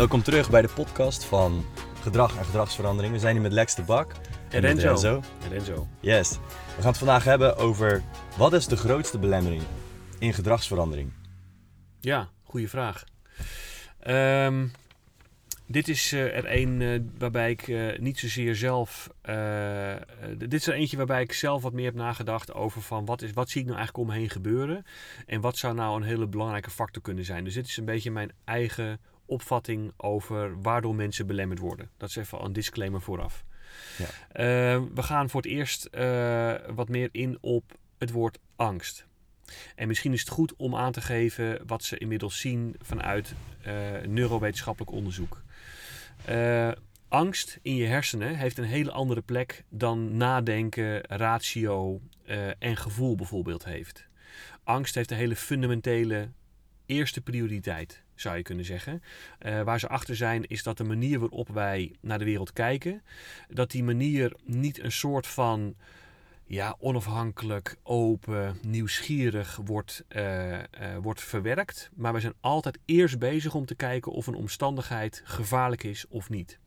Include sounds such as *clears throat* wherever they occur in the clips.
Welkom terug bij de podcast van Gedrag en Gedragsverandering. We zijn hier met Lex de Bak En met Renzo. En Renzo. Yes. We gaan het vandaag hebben over wat is de grootste belemmering in gedragsverandering? Ja, goede vraag. Ehm, dit is eh, er een eh, waarbij ik eh, niet zozeer zelf. dit is er eentje waarbij ik zelf wat meer heb nagedacht over van wat, is, wat zie ik nou eigenlijk om me heen gebeuren. En wat zou nou een hele belangrijke factor kunnen zijn. Dus dit is een beetje mijn eigen opvatting over waardoor mensen belemmerd worden. Dat is even al een disclaimer vooraf. Ja. Eh, we gaan voor het eerst eh, wat meer in op het woord angst. En misschien is het goed om aan te geven wat ze inmiddels zien vanuit eh, neurowetenschappelijk onderzoek. Eh, angst in je hersenen heeft een hele andere plek dan nadenken, ratio en gevoel bijvoorbeeld heeft. Angst heeft een hele fundamentele eerste prioriteit, zou je kunnen zeggen. Eh, waar ze achter zijn is dat de manier waarop wij naar de wereld kijken, dat die manier niet een soort van ja, onafhankelijk, open, nieuwsgierig wordt, eh, eh, wordt verwerkt. Maar we zijn altijd eerst bezig om te kijken of een omstandigheid gevaarlijk is of niet.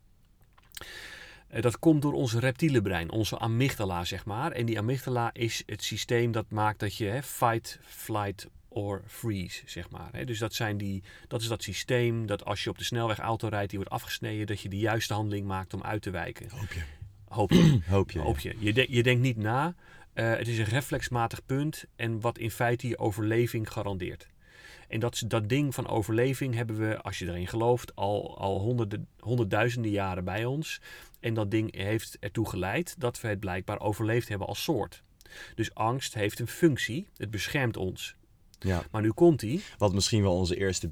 Dat komt door ons reptiele brein, onze amygdala, zeg maar. En die amygdala is het systeem dat maakt dat je fight, flight or freeze, zeg maar. Dus dat, zijn die, dat is dat systeem dat als je op de snelweg auto rijdt, die wordt afgesneden, dat je de juiste handeling maakt om uit te wijken. Hoop je. Hoop je. *clears throat* Hoop je. Hoop je. Je, de- je denkt niet na. Eh, het is een reflexmatig punt en wat in feite je overleving garandeert. En dat, dat ding van overleving hebben we, als je erin gelooft, al, al honderden, honderdduizenden jaren bij ons. En dat ding heeft ertoe geleid dat we het blijkbaar overleefd hebben als soort. Dus angst heeft een functie, het beschermt ons. Ja. Maar nu komt die, Wat misschien wel onze eerste,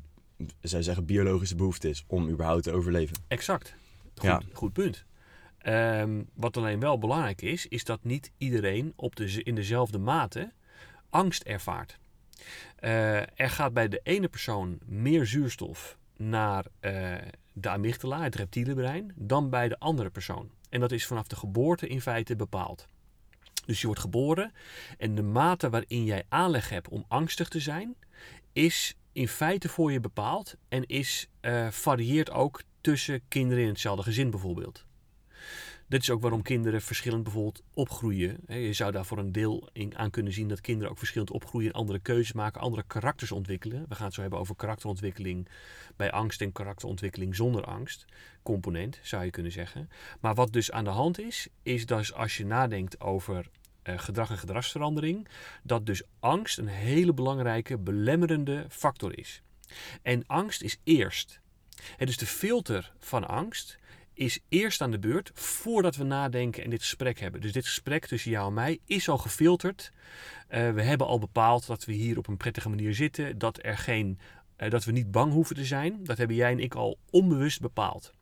zou zeggen, biologische behoefte is om überhaupt te overleven. Exact. Goed, Ja. goed punt. Ehm, wat alleen wel belangrijk is, is dat niet iedereen op de, in dezelfde mate angst ervaart. Eh, er gaat bij de ene persoon meer zuurstof naar eh, de amygdala, het reptiele brein, dan bij de andere persoon. En dat is vanaf de geboorte in feite bepaald. Dus je wordt geboren en de mate waarin jij aanleg hebt om angstig te zijn, is in feite voor je bepaald en is, eh, varieert ook tussen kinderen in hetzelfde gezin bijvoorbeeld. Dit is ook waarom kinderen verschillend bijvoorbeeld opgroeien. Je zou daar voor een deel aan kunnen zien dat kinderen ook verschillend opgroeien, andere keuzes maken, andere karakters ontwikkelen. We gaan het zo hebben over karakterontwikkeling bij angst en karakterontwikkeling zonder angst. Component zou je kunnen zeggen. Maar wat dus aan de hand is, is dat als je nadenkt over eh, gedrag en gedragsverandering, dat dus angst een hele belangrijke belemmerende factor is. En angst is eerst. Hè, dus de filter van angst is eerst aan de beurt voordat we nadenken en dit gesprek hebben. Dus dit gesprek tussen jou en mij is al gefilterd. Eh, we hebben al bepaald dat we hier op een prettige manier zitten, dat, er geen, eh, dat we niet bang hoeven te zijn. Dat hebben jij en ik al onbewust bepaald.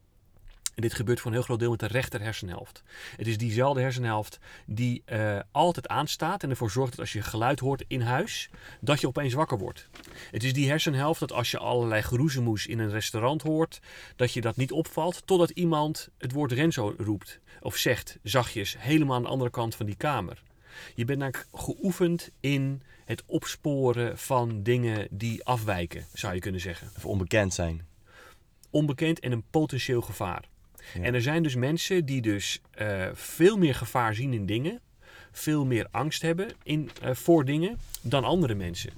En dit gebeurt voor een heel groot deel met de rechter hersenhelft. Het is diezelfde hersenhelft die eh, altijd aanstaat en ervoor zorgt dat als je geluid hoort in huis, dat je opeens wakker wordt. Het is die hersenhelft dat als je allerlei geroezemoes in een restaurant hoort, dat je dat niet opvalt totdat iemand het woord Renzo roept of zegt zachtjes helemaal aan de andere kant van die kamer. Je bent namelijk geoefend in het opsporen van dingen die afwijken, zou je kunnen zeggen Of onbekend zijn. onbekend en een potentieel gevaar. En er zijn dus mensen die dus eh, veel meer gevaar zien in dingen, veel meer angst hebben in, eh, voor dingen dan andere mensen.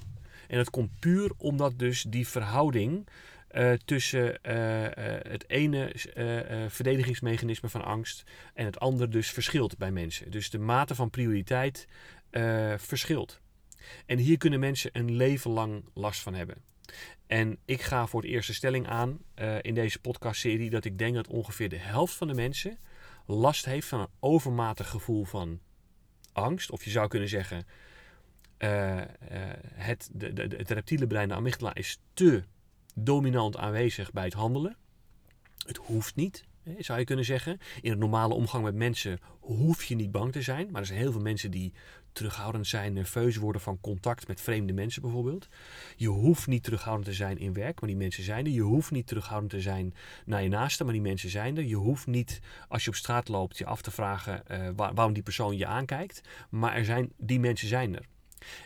En dat komt puur omdat dus die verhouding eh, tussen het ene verdedigingsmechanisme van angst en het andere dus verschilt bij mensen. Dus de mate van prioriteit verschilt. En hier kunnen mensen een leven lang last van hebben. En ik ga voor de eerste stelling aan eh, in deze podcastserie dat ik denk dat ongeveer de helft van de mensen last heeft van een overmatig gevoel van angst. Of je zou kunnen zeggen, eh, eh, het, de, de, het reptiele brein, de amygdala, is te dominant aanwezig bij het handelen. Het hoeft niet, zou je kunnen zeggen. In het normale omgang met mensen hoef je niet bang te zijn. Maar er zijn heel veel mensen die terughoudend zijn, nerveus worden van contact met vreemde mensen bijvoorbeeld. Je hoeft niet terughoudend te zijn in werk, maar die mensen zijn er. Je hoeft niet terughoudend te zijn naar je naasten, maar die mensen zijn er. Je hoeft niet, als je op straat loopt, je af te vragen eh, waar- waarom die persoon je aankijkt. Maar er zijn, die mensen zijn er.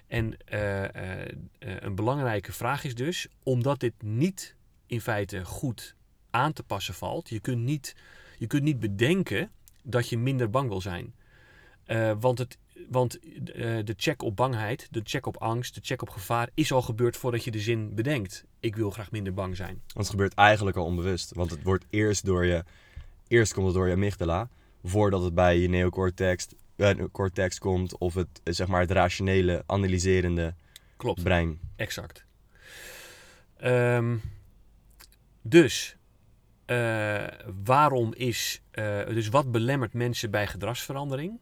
En eh, eh, een belangrijke vraag is dus, omdat dit niet in feite goed aan te passen valt. Je kunt niet, je kunt niet bedenken dat je minder bang wil zijn. Eh, want het, want eh, de check op bangheid, de check op angst, de check op gevaar is al gebeurd voordat je de zin bedenkt. Ik wil graag minder bang zijn. Want het gebeurt eigenlijk al onbewust. Want het wordt eerst door je, eerst komt het door je amygdala, voordat het bij je neocortex eh, cortex komt of het, zeg maar, het rationele, analyserende Klopt. brein. Exact. Ehm, dus, waarom is, eh, dus wat belemmert mensen bij gedragsverandering?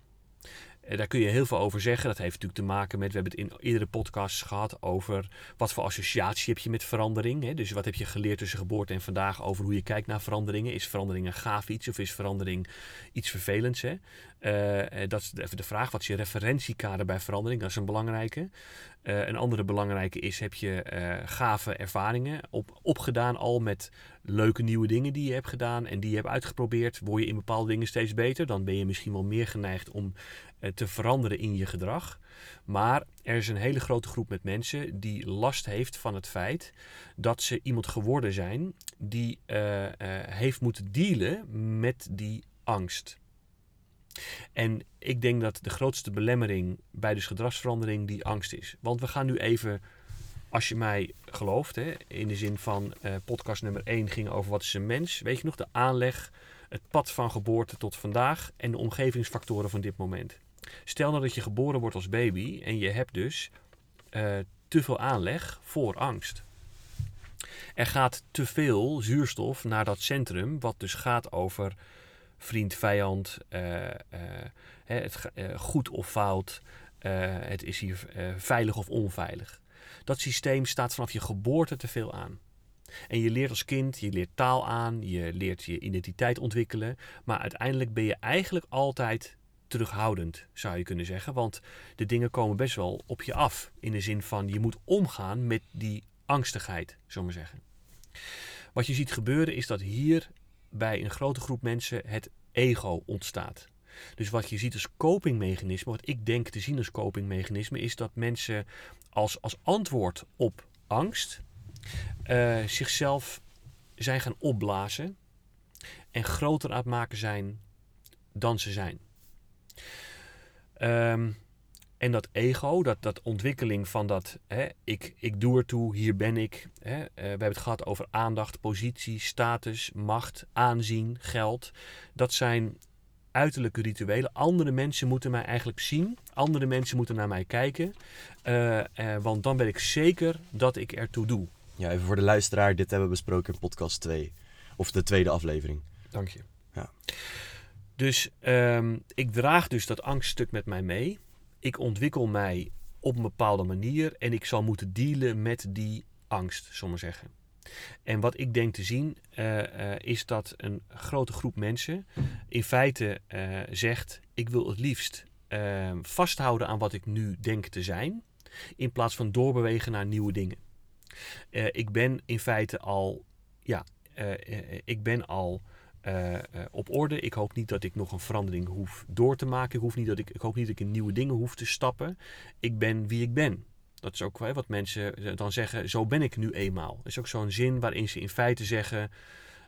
Eh, daar kun je heel veel over zeggen. Dat heeft natuurlijk te maken met, we hebben het in eerdere podcasts gehad over wat voor associatie heb je met verandering. Hè? Dus wat heb je geleerd tussen geboorte en vandaag over hoe je kijkt naar veranderingen. Is verandering een gaaf iets of is verandering iets vervelends? Hè? Eh, eh, dat is even de vraag. Wat is je referentiekader bij verandering? Dat is een belangrijke. Eh, een andere belangrijke is, heb je eh, gave ervaringen op, opgedaan al met leuke nieuwe dingen die je hebt gedaan en die je hebt uitgeprobeerd? Word je in bepaalde dingen steeds beter? Dan ben je misschien wel meer geneigd om te veranderen in je gedrag. Maar er is een hele grote groep met mensen die last heeft van het feit dat ze iemand geworden zijn die eh, eh, heeft moeten dealen met die angst. En ik denk dat de grootste belemmering bij dus gedragsverandering die angst is. Want we gaan nu even, als je mij gelooft, hè, in de zin van eh, podcast nummer 1 ging over wat is een mens. Weet je nog, de aanleg, het pad van geboorte tot vandaag en de omgevingsfactoren van dit moment. Stel nou dat je geboren wordt als baby en je hebt dus eh, te veel aanleg voor angst. Er gaat te veel zuurstof naar dat centrum, wat dus gaat over vriend, vijand, eh, eh, het, goed of fout, het is hier veilig of onveilig. Dat systeem staat vanaf je geboorte te veel aan. En je leert als kind, je leert taal aan, je leert je identiteit ontwikkelen, maar uiteindelijk ben je eigenlijk altijd terughoudend, zou je kunnen zeggen. Want de dingen komen best wel op je af. In de zin van je moet omgaan met die angstigheid, zullen we zeggen. Wat je ziet gebeuren is dat hier bij een grote groep mensen het ego ontstaat. Dus wat je ziet als copingmechanisme, wat ik denk te zien als copingmechanisme, is dat mensen als, als antwoord op angst eh, zichzelf zijn gaan opblazen en groter aan het maken zijn dan ze zijn. Ehm, en dat ego, dat, dat ontwikkeling van dat hè, ik, ik doe ertoe, hier ben ik. Hè, eh, we hebben het gehad over aandacht, positie, status, macht, aanzien, geld. Dat zijn uiterlijke rituelen. Andere mensen moeten mij eigenlijk zien. Andere mensen moeten naar mij kijken. eh, eh, want dan ben ik zeker dat ik ertoe doe. Ja, even voor de luisteraar, dit hebben we besproken in podcast 2. Of de tweede aflevering. Dank je. Ja. Dus ehm, ik draag dus dat angststuk met mij mee. Ik ontwikkel mij op een bepaalde manier en ik zal moeten dealen met die angst, zullen we zeggen. En wat ik denk te zien eh, eh, is dat een grote groep mensen in feite eh, zegt: ik wil het liefst eh, vasthouden aan wat ik nu denk te zijn, in plaats van doorbewegen naar nieuwe dingen. Ik ben in feite al, ja, ik ben al eh, eh, op orde. Ik hoop niet dat ik nog een verandering hoef door te maken. Ik, hoef niet dat ik, ik hoop niet dat ik in nieuwe dingen hoef te stappen. Ik ben wie ik ben. Dat is ook wat mensen dan zeggen, zo ben ik nu eenmaal. Dat is ook zo'n zin waarin ze in feite zeggen,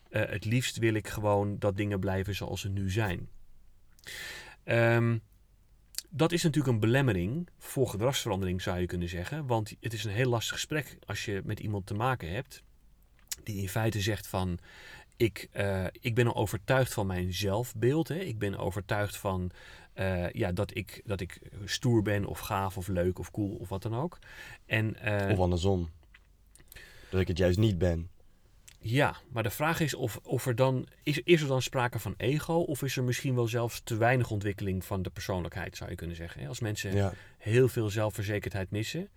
eh, het liefst wil ik gewoon dat dingen blijven zoals ze nu zijn. Ehm, dat is natuurlijk een belemmering voor gedragsverandering, zou je kunnen zeggen. Want het is een heel lastig gesprek als je met iemand te maken hebt die in feite zegt van ik, eh, ik ben al overtuigd van mijn zelfbeeld. Hè. Ik ben overtuigd van eh, ja, dat, ik, dat ik stoer ben of gaaf of leuk of cool of wat dan ook. En, eh, Of andersom. Dat ik het juist niet ben. Ja, maar de vraag is of, of er dan is, is er dan sprake van ego of is er misschien wel zelfs te weinig ontwikkeling van de persoonlijkheid, zou je kunnen zeggen. hè. Als mensen Ja. heel veel zelfverzekerdheid missen.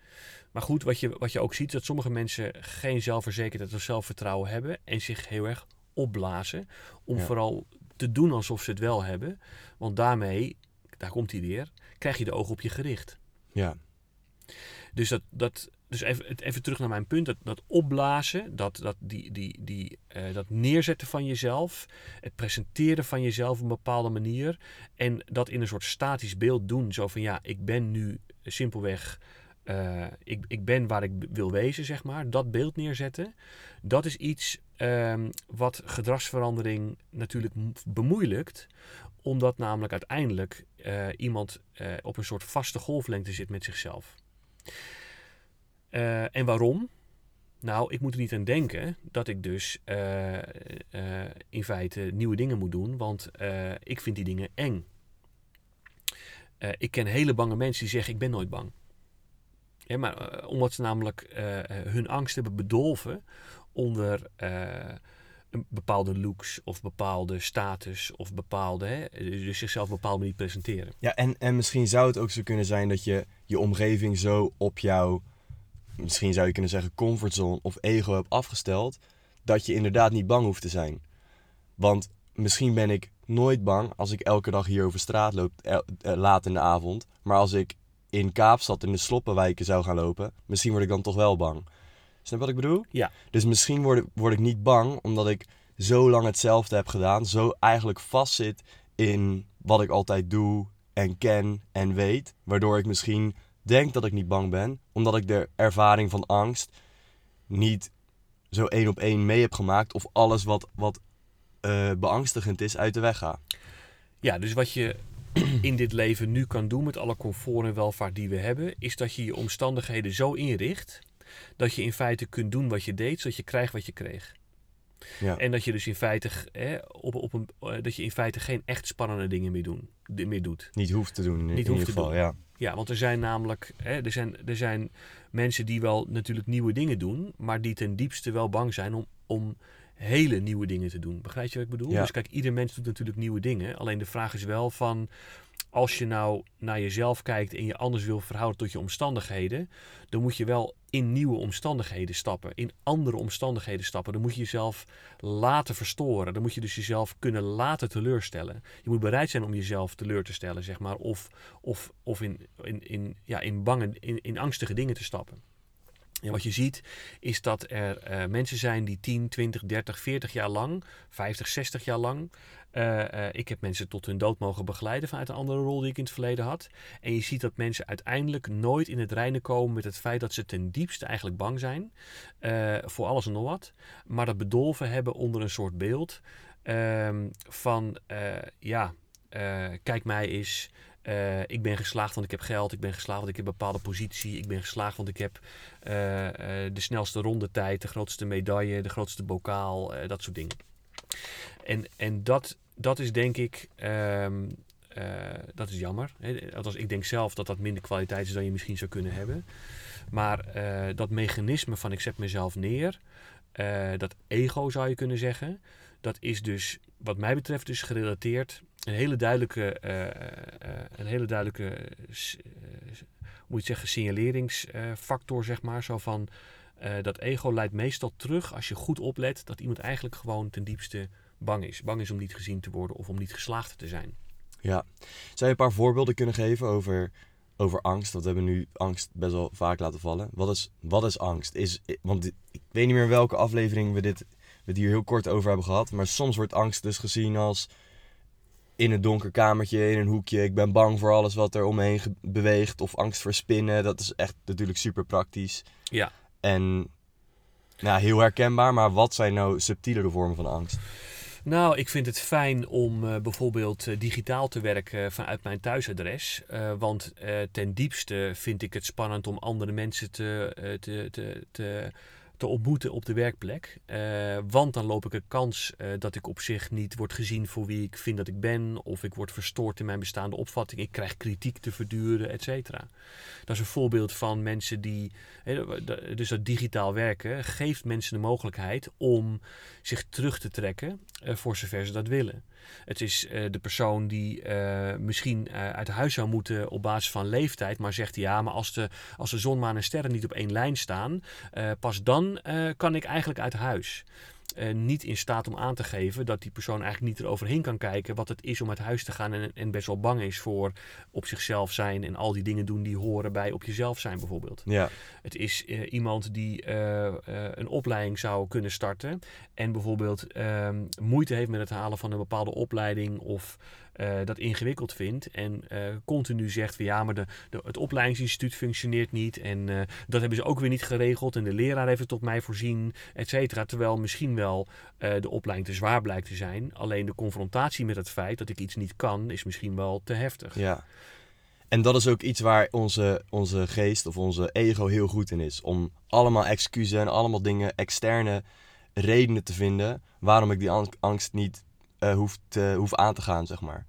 Maar goed, wat je, wat je ook ziet, is dat sommige mensen geen zelfverzekerdheid of zelfvertrouwen hebben en zich heel erg opblazen. Om Ja. vooral te doen alsof ze het wel hebben. Want daarmee, daar komt hij weer, krijg je de ogen op je gericht. Ja. Dus, dat, dat, dus even, even terug naar mijn punt. Dat, dat opblazen, dat, dat, die, die, die, eh, dat neerzetten van jezelf. Het presenteren van jezelf op een bepaalde manier. En dat in een soort statisch beeld doen. Zo van ja, ik ben nu simpelweg eh, ik, ik ben waar ik wil wezen, zeg maar, dat beeld neerzetten, dat is iets ehm, wat gedragsverandering natuurlijk bemoeilijkt, omdat namelijk uiteindelijk eh, iemand eh, op een soort vaste golflengte zit met zichzelf. Eh, en waarom? Nou, ik moet er niet aan denken dat ik dus in feite nieuwe dingen moet doen, want ik vind die dingen eng. Ik ken hele bange mensen die zeggen: Ik ben nooit bang. Maar omdat ze namelijk hun angst hebben bedolven onder eh, een bepaalde looks of bepaalde status of bepaalde, hè, dus zichzelf op een bepaalde manier presenteren. Ja, en, en misschien zou het ook zo kunnen zijn dat je je omgeving zo op jouw, misschien zou je kunnen zeggen, comfortzone of ego hebt afgesteld, dat je inderdaad niet bang hoeft te zijn. Want misschien ben ik nooit bang als ik elke dag hier over straat loop, el- eh, laat in de avond. Maar als ik in Kaapstad in de sloppenwijken zou gaan lopen, misschien word ik dan toch wel bang. Snap wat ik bedoel? Ja. Dus misschien word, ik- word ik niet bang omdat ik zo lang hetzelfde heb gedaan, zo eigenlijk vastzit in wat ik altijd doe en ken en weet, waardoor ik misschien denk dat ik niet bang ben, omdat ik de ervaring van angst niet zo één op één mee heb gemaakt of alles wat, wat eh, beangstigend is uit de weg ga. Ja, dus wat je *clears throat* in dit leven nu kan doen met alle comfort en welvaart die we hebben, is dat je je omstandigheden zo inricht dat je in feite kunt doen wat je deed, zodat je krijgt wat je kreeg. Ja. En dat je dus in feite, hè, op, op een, eh, dat je in feite geen echt spannende dingen meer, doen, meer doet. Niet hoeft te doen in, Niet in ieder geval, doen. ja. Ja, want er zijn namelijk hè, er zijn, er zijn mensen die wel natuurlijk nieuwe dingen doen, maar die ten diepste wel bang zijn om, om hele nieuwe dingen te doen. Begrijp je wat ik bedoel? Ja. Dus kijk, ieder mens doet natuurlijk nieuwe dingen. Alleen de vraag is wel van, als je nou naar jezelf kijkt en je anders wil verhouden tot je omstandigheden, dan moet je wel in nieuwe omstandigheden stappen, in andere omstandigheden stappen. Dan moet je jezelf laten verstoren. Dan moet je dus jezelf kunnen laten teleurstellen. Je moet bereid zijn om jezelf teleur te stellen, zeg maar, of, of, of in, in, in, ja, in bange, in, in angstige dingen te stappen. En wat je ziet is dat er eh, mensen zijn die 10, 20, 30, 40 jaar lang, 50, 60 jaar lang. eh, eh, ik heb mensen tot hun dood mogen begeleiden vanuit een andere rol die ik in het verleden had. En je ziet dat mensen uiteindelijk nooit in het reinen komen met het feit dat ze ten diepste eigenlijk bang zijn voor alles en nog wat. Maar dat bedolven hebben onder een soort beeld ehm, van ja, kijk mij eens. Eh, ik ben geslaagd want ik heb geld. Ik ben geslaagd want ik heb een bepaalde positie. Ik ben geslaagd want ik heb eh, eh, de snelste rondetijd, de grootste medaille, de grootste bokaal, dat soort dingen. En, en dat, dat is denk ik, ehm, eh, dat is jammer. Hè. Althans, ik denk zelf dat dat minder kwaliteit is dan je misschien zou kunnen hebben. Maar dat mechanisme van ik zet mezelf neer, dat ego zou je kunnen zeggen, dat is dus wat mij betreft dus gerelateerd een hele duidelijke, eh, eh, een hele duidelijke eh, moet je zeggen, signaleringsfactor, zeg maar. Zo van, dat ego leidt meestal terug, als je goed oplet, dat iemand eigenlijk gewoon ten diepste bang is. Bang is om niet gezien te worden of om niet geslaagd te zijn. Ja. Zou je een paar voorbeelden kunnen geven over, over angst? Want we hebben nu angst best wel vaak laten vallen. Wat is, wat is angst? Is, want dit- ik weet niet meer welke aflevering we dit we het hier heel kort over hebben gehad. Maar soms wordt angst dus gezien als in een donker kamertje, in een hoekje. Ik ben bang voor alles wat er om me heen ge- beweegt. Of angst voor spinnen. Dat is echt natuurlijk super praktisch. Ja. En nou, heel herkenbaar. Maar wat zijn nou subtielere vormen van angst? Nou, ik vind het fijn om eh, bijvoorbeeld eh, digitaal te werken vanuit mijn thuisadres. Eh, want ten diepste vind ik het spannend om andere mensen te, te, te, te, te ontmoeten op de werkplek. Eh, want dan loop ik een kans eh, dat ik op zich niet word gezien voor wie ik vind dat ik ben. Of ik word verstoord in mijn bestaande opvatting. Ik krijg kritiek te verduren, et cetera. Dat is een voorbeeld van mensen die. Dus dat digitaal werken geeft mensen de mogelijkheid om zich terug te trekken eh, voor zover ze dat willen. Het is eh, de persoon die eh, misschien eh, uit huis zou moeten op basis van leeftijd, maar zegt ja, maar als de, als de zon, maan en sterren niet op één lijn staan, pas dan kan ik eigenlijk uit huis. Eh, niet in staat om aan te geven dat die persoon eigenlijk niet eroverheen kan kijken wat het is om uit huis te gaan en, en best wel bang is voor op zichzelf zijn en al die dingen doen die horen bij op jezelf zijn bijvoorbeeld. Ja, Het is eh, iemand die eh, een opleiding zou kunnen starten en bijvoorbeeld ehm, moeite heeft met het halen van een bepaalde opleiding of eh, dat ingewikkeld vindt en eh, continu zegt van ja, maar de, de, het opleidingsinstituut functioneert niet en eh, dat hebben ze ook weer niet geregeld en de leraar heeft het op mij voorzien, et cetera. Terwijl misschien wel de opleiding te zwaar blijkt te zijn. Alleen de confrontatie met het feit dat ik iets niet kan, is misschien wel te heftig. Ja. En dat is ook iets waar onze, onze geest of onze ego heel goed in is. Om allemaal excuses en allemaal dingen, externe redenen te vinden waarom ik die angst niet uh, hoef, te, hoef aan te gaan, zeg maar.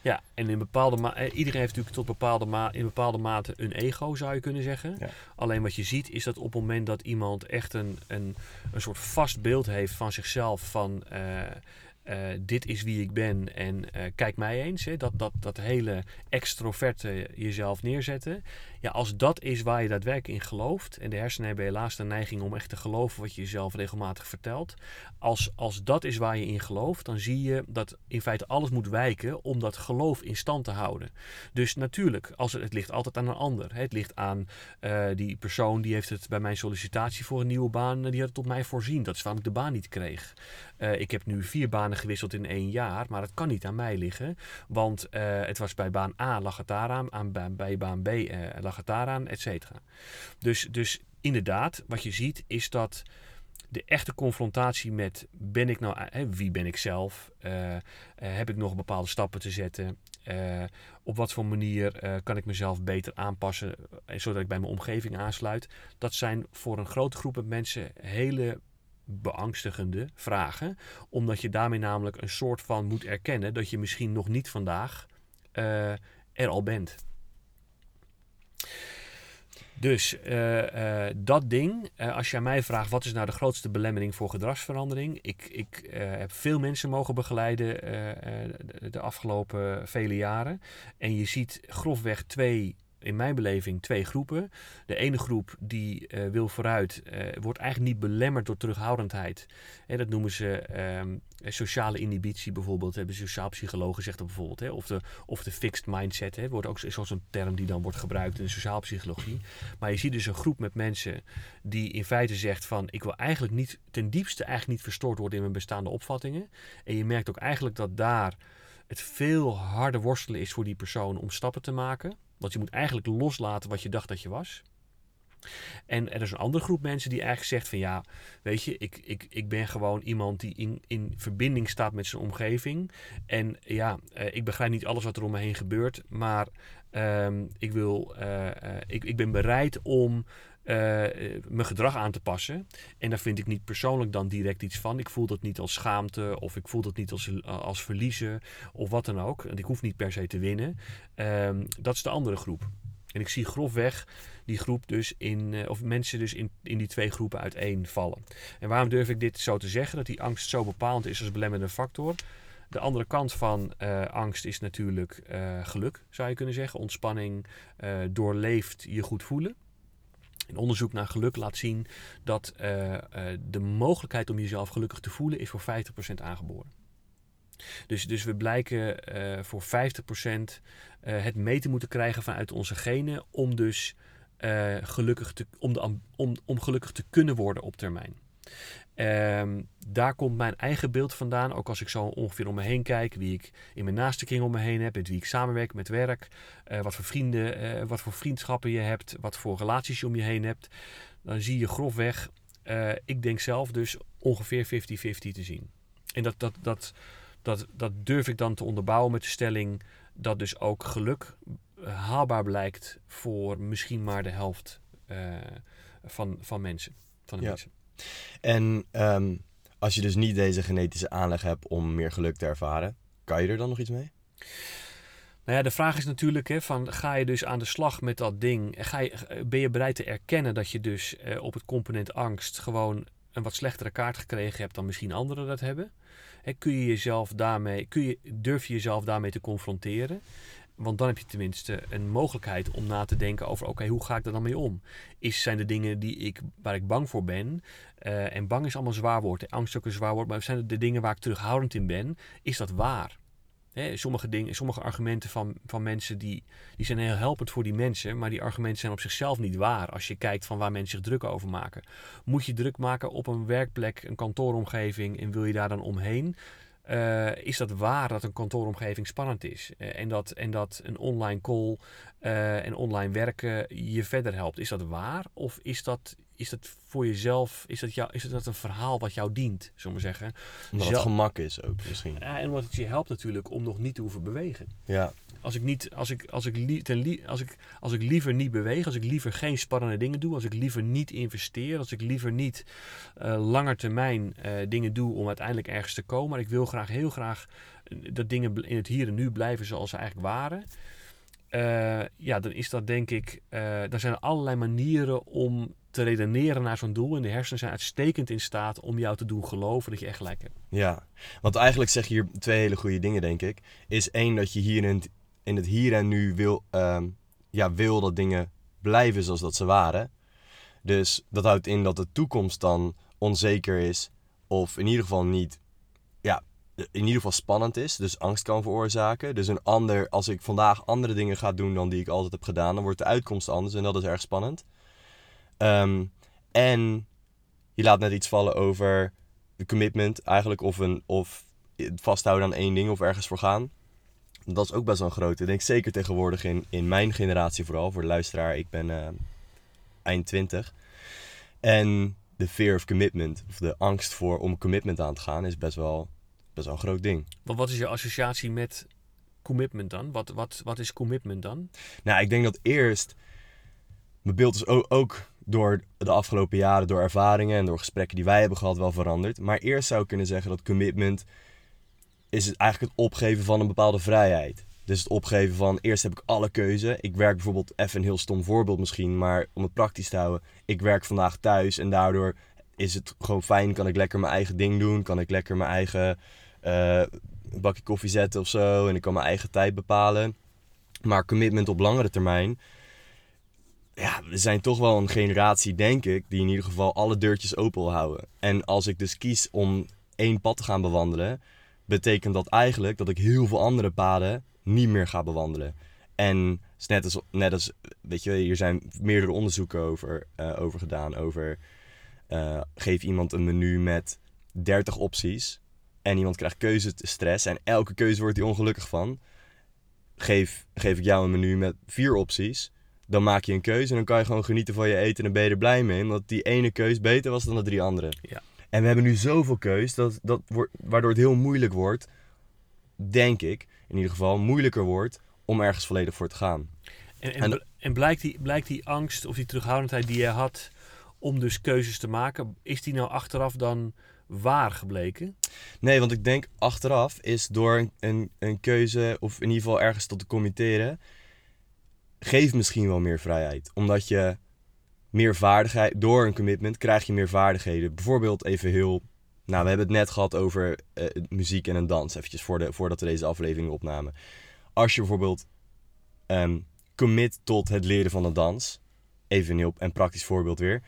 Ja, en in bepaalde ma eh, iedereen heeft natuurlijk tot bepaalde ma in bepaalde mate een ego, zou je kunnen zeggen. Alleen wat je ziet is dat op het moment dat iemand echt een, een, een soort vast beeld heeft van zichzelf, van uh, uh, dit is wie ik ben en uh, kijk mij eens. Hè, dat, dat, dat hele extroverte jezelf neerzetten. Ja, als dat is waar je daadwerkelijk in gelooft. En de hersenen hebben helaas de neiging om echt te geloven wat je jezelf regelmatig vertelt. Als, als dat is waar je in gelooft, dan zie je dat in feite alles moet wijken om dat geloof in stand te houden. Dus natuurlijk, als het, ligt altijd aan een ander. Hè. Het ligt aan uh, die persoon die heeft het bij mijn sollicitatie voor een nieuwe baan, die had het op mij voorzien. Dat is waarom ik de baan niet kreeg. ik heb nu vier banen gewisseld in één jaar, maar dat kan niet aan mij liggen. Want het was bij baan A lag het daaraan, aan, bij baan B lag het daaraan, et cetera. Dus, dus inderdaad, wat je ziet is dat de echte confrontatie met ben ik nou, hè, wie ben ik zelf? Uh, heb ik nog bepaalde stappen te zetten? Uh, op wat voor manier kan ik mezelf beter aanpassen zodat ik bij mijn omgeving aansluit? Dat zijn voor een grote groep mensen hele beangstigende vragen, omdat je daarmee namelijk een soort van moet erkennen dat je misschien nog niet vandaag er al bent. Dus uh, uh, dat ding, als je aan mij vraagt wat is nou de grootste belemmering voor gedragsverandering. Ik, ik heb veel mensen mogen begeleiden de, de, afgelopen vele jaren. En je ziet grofweg twee in mijn beleving twee groepen. De ene groep die uh, wil vooruit, uh, wordt eigenlijk niet belemmerd door terughoudendheid. En dat noemen ze um, sociale inhibitie bijvoorbeeld. Hebben sociaal psychologen zegt dat bijvoorbeeld. Hè? Of, de, of de fixed mindset. Hè? Wordt ook zoals een term die dan wordt gebruikt in de sociaal psychologie. Maar je ziet dus een groep met mensen die in feite zegt van ik wil eigenlijk niet ten diepste eigenlijk niet verstoord worden in mijn bestaande opvattingen. En je merkt ook eigenlijk dat daar het veel harder worstelen is voor die persoon om stappen te maken. Want je moet eigenlijk loslaten wat je dacht dat je was. En er is een andere groep mensen die eigenlijk zegt van ja, weet je, ik, ik, ik ben gewoon iemand die in, in verbinding staat met zijn omgeving. En ja, uh, ik begrijp niet alles wat er om me heen gebeurt, maar um, ik, wil, uh, uh, ik, ik ben bereid om uh, mijn gedrag aan te passen. En daar vind ik niet persoonlijk dan direct iets van. Ik voel dat niet als schaamte of ik voel dat niet als, als verliezen of wat dan ook. En ik hoef niet per se te winnen. Um, dat is de andere groep. En ik zie grofweg die groep dus in, uh, of mensen dus in, in die twee groepen uiteenvallen. En waarom durf ik dit zo te zeggen? Dat die angst zo bepalend is als belemmerende factor. De andere kant van angst is natuurlijk geluk, zou je kunnen zeggen. Ontspanning, doorleefd je goed voelen. Een onderzoek naar geluk laat zien dat uh, uh, de mogelijkheid om jezelf gelukkig te voelen is voor 50% aangeboren. Dus, dus we blijken uh, voor 50% het mee te moeten krijgen vanuit onze genen om dus gelukkig te, om, de, om, om gelukkig te kunnen worden op termijn. Um, daar komt mijn eigen beeld vandaan. Ook als ik zo ongeveer om me heen kijk. Wie ik in mijn naaste kring om me heen heb. Met wie ik samenwerk met werk. Uh, wat voor vrienden, uh, wat voor vriendschappen je hebt. Wat voor relaties je om je heen hebt. Dan zie je grofweg. Uh, ik denk zelf dus ongeveer 50-50 te zien. En dat, dat, dat, dat, dat durf ik dan te onderbouwen met de stelling. Dat dus ook geluk haalbaar blijkt voor misschien maar de helft van, van mensen. Van de ja. mensen. En um, als je dus niet deze genetische aanleg hebt om meer geluk te ervaren, kan je er dan nog iets mee? Nou ja, de vraag is natuurlijk, hè, van, ga je dus aan de slag met dat ding? Ga je, ben je bereid te erkennen dat je dus eh, op het component angst gewoon een wat slechtere kaart gekregen hebt dan misschien anderen dat hebben? Hè, kun je jezelf daarmee, kun je, durf je jezelf daarmee te confronteren? Want dan heb je tenminste een mogelijkheid om na te denken over: oké, hoe ga ik daar dan mee om? Is, zijn de dingen die ik, waar ik bang voor ben, uh, en bang is allemaal zwaar woord, angst ook een zwaar woord, maar zijn de dingen waar ik terughoudend in ben, is dat waar? Hè, sommige, dingen, sommige argumenten van, van mensen die, die zijn heel helpend voor die mensen, maar die argumenten zijn op zichzelf niet waar als je kijkt van waar mensen zich druk over maken. Moet je druk maken op een werkplek, een kantooromgeving en wil je daar dan omheen? Eh, is dat waar dat een kantooromgeving spannend is? Eh, en, dat, en dat een online call eh, en online werken je verder helpt. Is dat waar? Of is dat, is dat voor jezelf, is dat, jou, is dat een verhaal wat jou dient, zullen we zeggen? Omdat het gemak is ook misschien. Ja, en omdat het je helpt natuurlijk om nog niet te hoeven bewegen. Ja, Als ik, niet, als, ik, als, ik ten als, ik, als ik liever niet beweeg, als ik liever geen spannende dingen doe, als ik liever niet investeer, als ik liever niet eh langer termijn eh, dingen doe om uiteindelijk ergens te komen, maar ik wil graag heel graag eh, dat dingen in het hier en nu blijven zoals ze eigenlijk waren. ja, dan is dat denk ik, eh dan zijn er allerlei manieren om te redeneren naar zo'n doel. En de hersenen zijn uitstekend in staat om jou te doen geloven dat je echt gelijk hebt. ja. Want eigenlijk zeg je hier twee hele goede dingen, denk ik. Is één, dat je hier in het, in het hier en nu wil, ehm, ja, wil dat dingen blijven zoals dat ze waren. Dus dat houdt in dat de toekomst dan onzeker is. Of in ieder geval niet, ja, in ieder geval spannend is. Dus angst kan veroorzaken. Dus een ander, als ik vandaag andere dingen ga doen dan die ik altijd heb gedaan, dan wordt de uitkomst anders. En dat is erg spannend. Ehm, en je laat net iets vallen over de commitment eigenlijk. Of, een, of vasthouden aan één ding of ergens voor gaan. Dat is ook best wel een grote. Ik denk zeker tegenwoordig in, in mijn generatie vooral. Voor de luisteraar, ik ben eh, eind 20. En de fear of commitment, of de angst voor om commitment aan te gaan, is best wel, best wel een groot ding. Want wat is je associatie met commitment dan? Wat, wat, wat is commitment dan? Nou, ik denk dat eerst. Mijn beeld is ook, ook door de afgelopen jaren, door ervaringen en door gesprekken die wij hebben gehad, wel veranderd. Maar eerst zou ik kunnen zeggen dat commitment. Is het eigenlijk het opgeven van een bepaalde vrijheid. Dus het opgeven van eerst heb ik alle keuze. Ik werk bijvoorbeeld, even een heel stom voorbeeld misschien, maar om het praktisch te houden. Ik werk vandaag thuis en daardoor is het gewoon fijn. Kan ik lekker mijn eigen ding doen. Kan ik lekker mijn eigen eh, bakje koffie zetten of zo. En ik kan mijn eigen tijd bepalen. Maar commitment op langere termijn. Ja, we zijn toch wel een generatie, denk ik, die in ieder geval alle deurtjes open wil houden. En als ik dus kies om één pad te gaan bewandelen, betekent dat eigenlijk dat ik heel veel andere paden niet meer ga bewandelen. En net als, net als weet je, hier zijn meerdere onderzoeken over, eh, over gedaan. Over eh, geef iemand een menu met 30 opties en iemand krijgt keuzestress en elke keuze wordt hij ongelukkig van. Geef, geef ik jou een menu met vier opties, dan maak je een keuze en dan kan je gewoon genieten van je eten en ben je er blij mee. Omdat die ene keus beter was dan de drie andere. Ja. En we hebben nu zoveel keus, dat, dat wordt, waardoor het heel moeilijk wordt, denk ik, in ieder geval moeilijker wordt om ergens volledig voor te gaan. En, en, En- bl- en blijkt, die, blijkt die angst of die terughoudendheid die je had om dus keuzes te maken, is die nou achteraf dan waar gebleken? Nee, want ik denk achteraf is door een, een, een keuze, of in ieder geval ergens tot te committeren, geeft misschien wel meer vrijheid. Omdat je meer vaardigheid, door een commitment krijg je meer vaardigheden. Bijvoorbeeld even heel, nou we hebben het net gehad over eh, muziek en een dans, eventjes voor de, voordat we deze aflevering opnamen. Als je bijvoorbeeld ehm, commit tot het leren van een dans, even een heel een praktisch voorbeeld weer,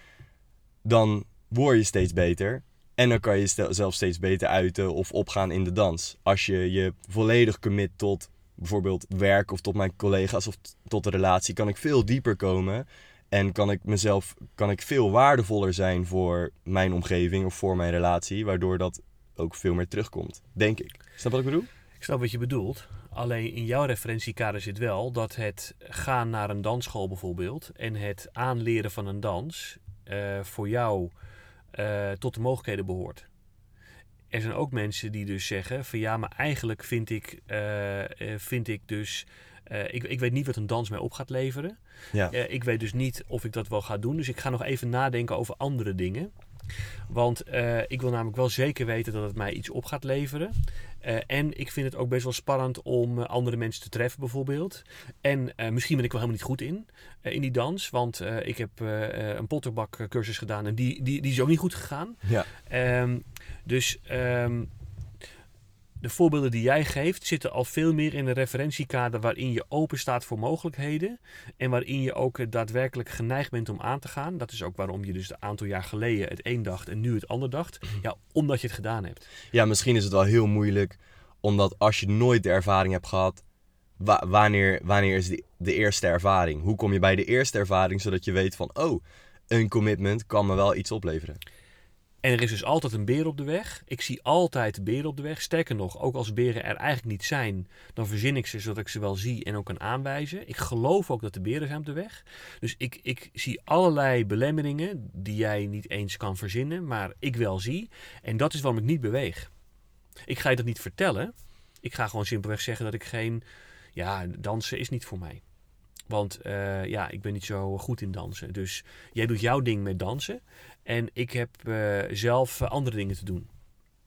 dan word je steeds beter. En dan kan je zelf steeds beter uiten of opgaan in de dans. Als je je volledig commit tot bijvoorbeeld werk of tot mijn collega's of tot de relatie, kan ik veel dieper komen. En kan ik mezelf kan ik veel waardevoller zijn voor mijn omgeving of voor mijn relatie. Waardoor dat ook veel meer terugkomt. Denk ik. Snap wat ik bedoel? Ik snap wat je bedoelt. Alleen in jouw referentiekader zit wel dat het gaan naar een dansschool bijvoorbeeld en het aanleren van een dans eh, voor jou eh, tot de mogelijkheden behoort. Er zijn ook mensen die dus zeggen van ja, maar eigenlijk vind ik, eh, vind ik dus, eh, ik, ik weet niet wat een dans mij op gaat leveren. Ja. Eh, ik weet dus niet of ik dat wel ga doen. Dus ik ga nog even nadenken over andere dingen. Want eh, ik wil namelijk wel zeker weten dat het mij iets op gaat leveren. En ik vind het ook best wel spannend om andere mensen te treffen, bijvoorbeeld. En misschien ben ik wel helemaal niet goed in, in die dans. Want ik heb een potterbakcursus gedaan en die, die, die is ook niet goed gegaan. Ja. Ehm, dus ehm, de voorbeelden die jij geeft zitten al veel meer in een referentiekader waarin je open staat voor mogelijkheden. En waarin je ook eh, daadwerkelijk geneigd bent om aan te gaan. Dat is ook waarom je dus een aantal jaar geleden het een dacht en nu het ander dacht. Ja, omdat je het gedaan hebt. Ja, misschien is het wel heel moeilijk. Omdat als je nooit de ervaring hebt gehad. wa- wanneer, wanneer is de, de eerste ervaring? Hoe kom je bij de eerste ervaring zodat je weet van... Oh, een commitment kan me wel iets opleveren. En er is dus altijd een beer op de weg. Ik zie altijd beren op de weg. Sterker nog, ook als beren er eigenlijk niet zijn, dan verzin ik ze zodat ik ze wel zie en ook kan aanwijzen. Ik geloof ook dat er beren zijn op de weg. Dus ik, ik zie allerlei belemmeringen die jij niet eens kan verzinnen, maar ik wel zie. En dat is waarom ik niet beweeg. Ik ga je dat niet vertellen. Ik ga gewoon simpelweg zeggen dat ik geen. Ja, dansen is niet voor mij. Want uh, ja, ik ben niet zo goed in dansen. Dus jij doet jouw ding met dansen. En ik heb uh, zelf andere dingen te doen.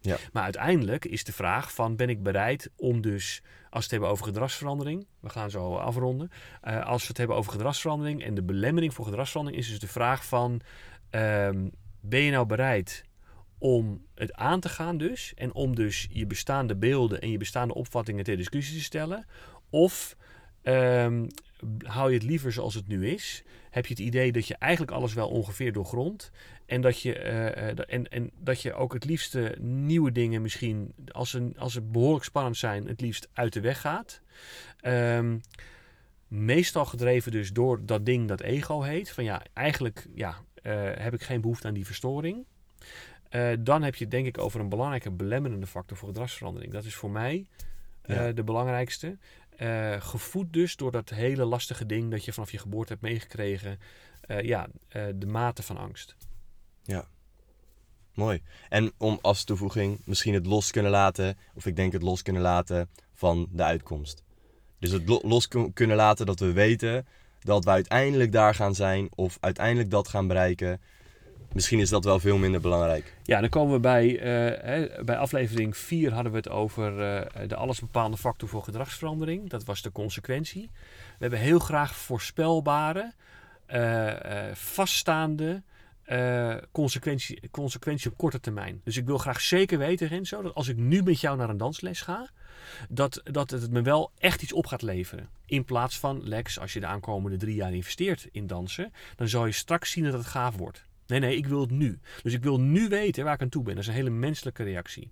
Ja. Maar uiteindelijk is de vraag van ben ik bereid om dus, als we het hebben over gedragsverandering, we gaan zo afronden. Uh, als we het hebben over gedragsverandering en de belemmering voor gedragsverandering is dus de vraag van um, ben je nou bereid om het aan te gaan dus en om dus je bestaande beelden en je bestaande opvattingen ter discussie te stellen? Of um, hou je het liever zoals het nu is? Heb je het idee dat je eigenlijk alles wel ongeveer doorgrondt? En dat je, uh, en, en dat je ook het liefste nieuwe dingen misschien, als ze, als ze behoorlijk spannend zijn, het liefst uit de weg gaat. Um, meestal gedreven dus door dat ding dat ego heet. Van ja, eigenlijk ja, uh, heb ik geen behoefte aan die verstoring. Uh, dan heb je het denk ik over een belangrijke belemmerende factor voor gedragsverandering. Dat is voor mij ja. de belangrijkste. Uh, gevoed dus door dat hele lastige ding dat je vanaf je geboorte hebt meegekregen. Uh, ja, uh, de mate van angst. Ja, mooi. En om als toevoeging misschien het los kunnen laten, of ik denk het los kunnen laten van de uitkomst. Dus het lo los kunnen laten dat we weten dat we uiteindelijk daar gaan zijn of uiteindelijk dat gaan bereiken. Misschien is dat wel veel minder belangrijk. Ja, dan komen we bij, hè, bij aflevering 4 hadden we het over uh, de allesbepaalde factor voor gedragsverandering. Dat was de consequentie. We hebben heel graag voorspelbare, uh, vaststaande consequentie, consequentie op korte termijn. Dus ik wil graag zeker weten, Renzo, dat als ik nu met jou naar een dansles ga, dat, dat het me wel echt iets op gaat leveren. In plaats van, Lex, als je de aankomende drie jaar investeert in dansen, dan zal je straks zien dat het gaaf wordt. Nee, nee, ik wil het nu. Dus ik wil nu weten waar ik aan toe ben. Dat is een hele menselijke reactie.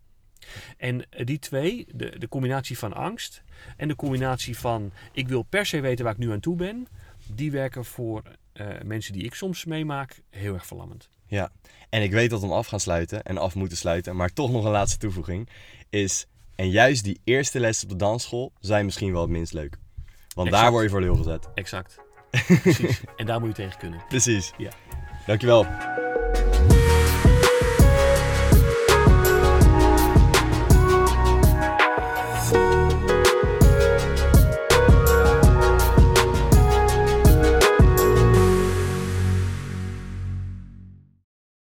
En die twee, de, de combinatie van angst en de combinatie van ik wil per se weten waar ik nu aan toe ben, die werken voor uh, mensen die ik soms meemaak heel erg verlammend. Ja, en ik weet dat we hem af gaan sluiten en af moeten sluiten, maar toch nog een laatste toevoeging is, en juist die eerste les op de dansschool zijn misschien wel het minst leuk. Want exact. daar word je voor lul gezet. Exact. Precies. *laughs* en daar moet je tegen kunnen. Precies. Ja. Dankjewel.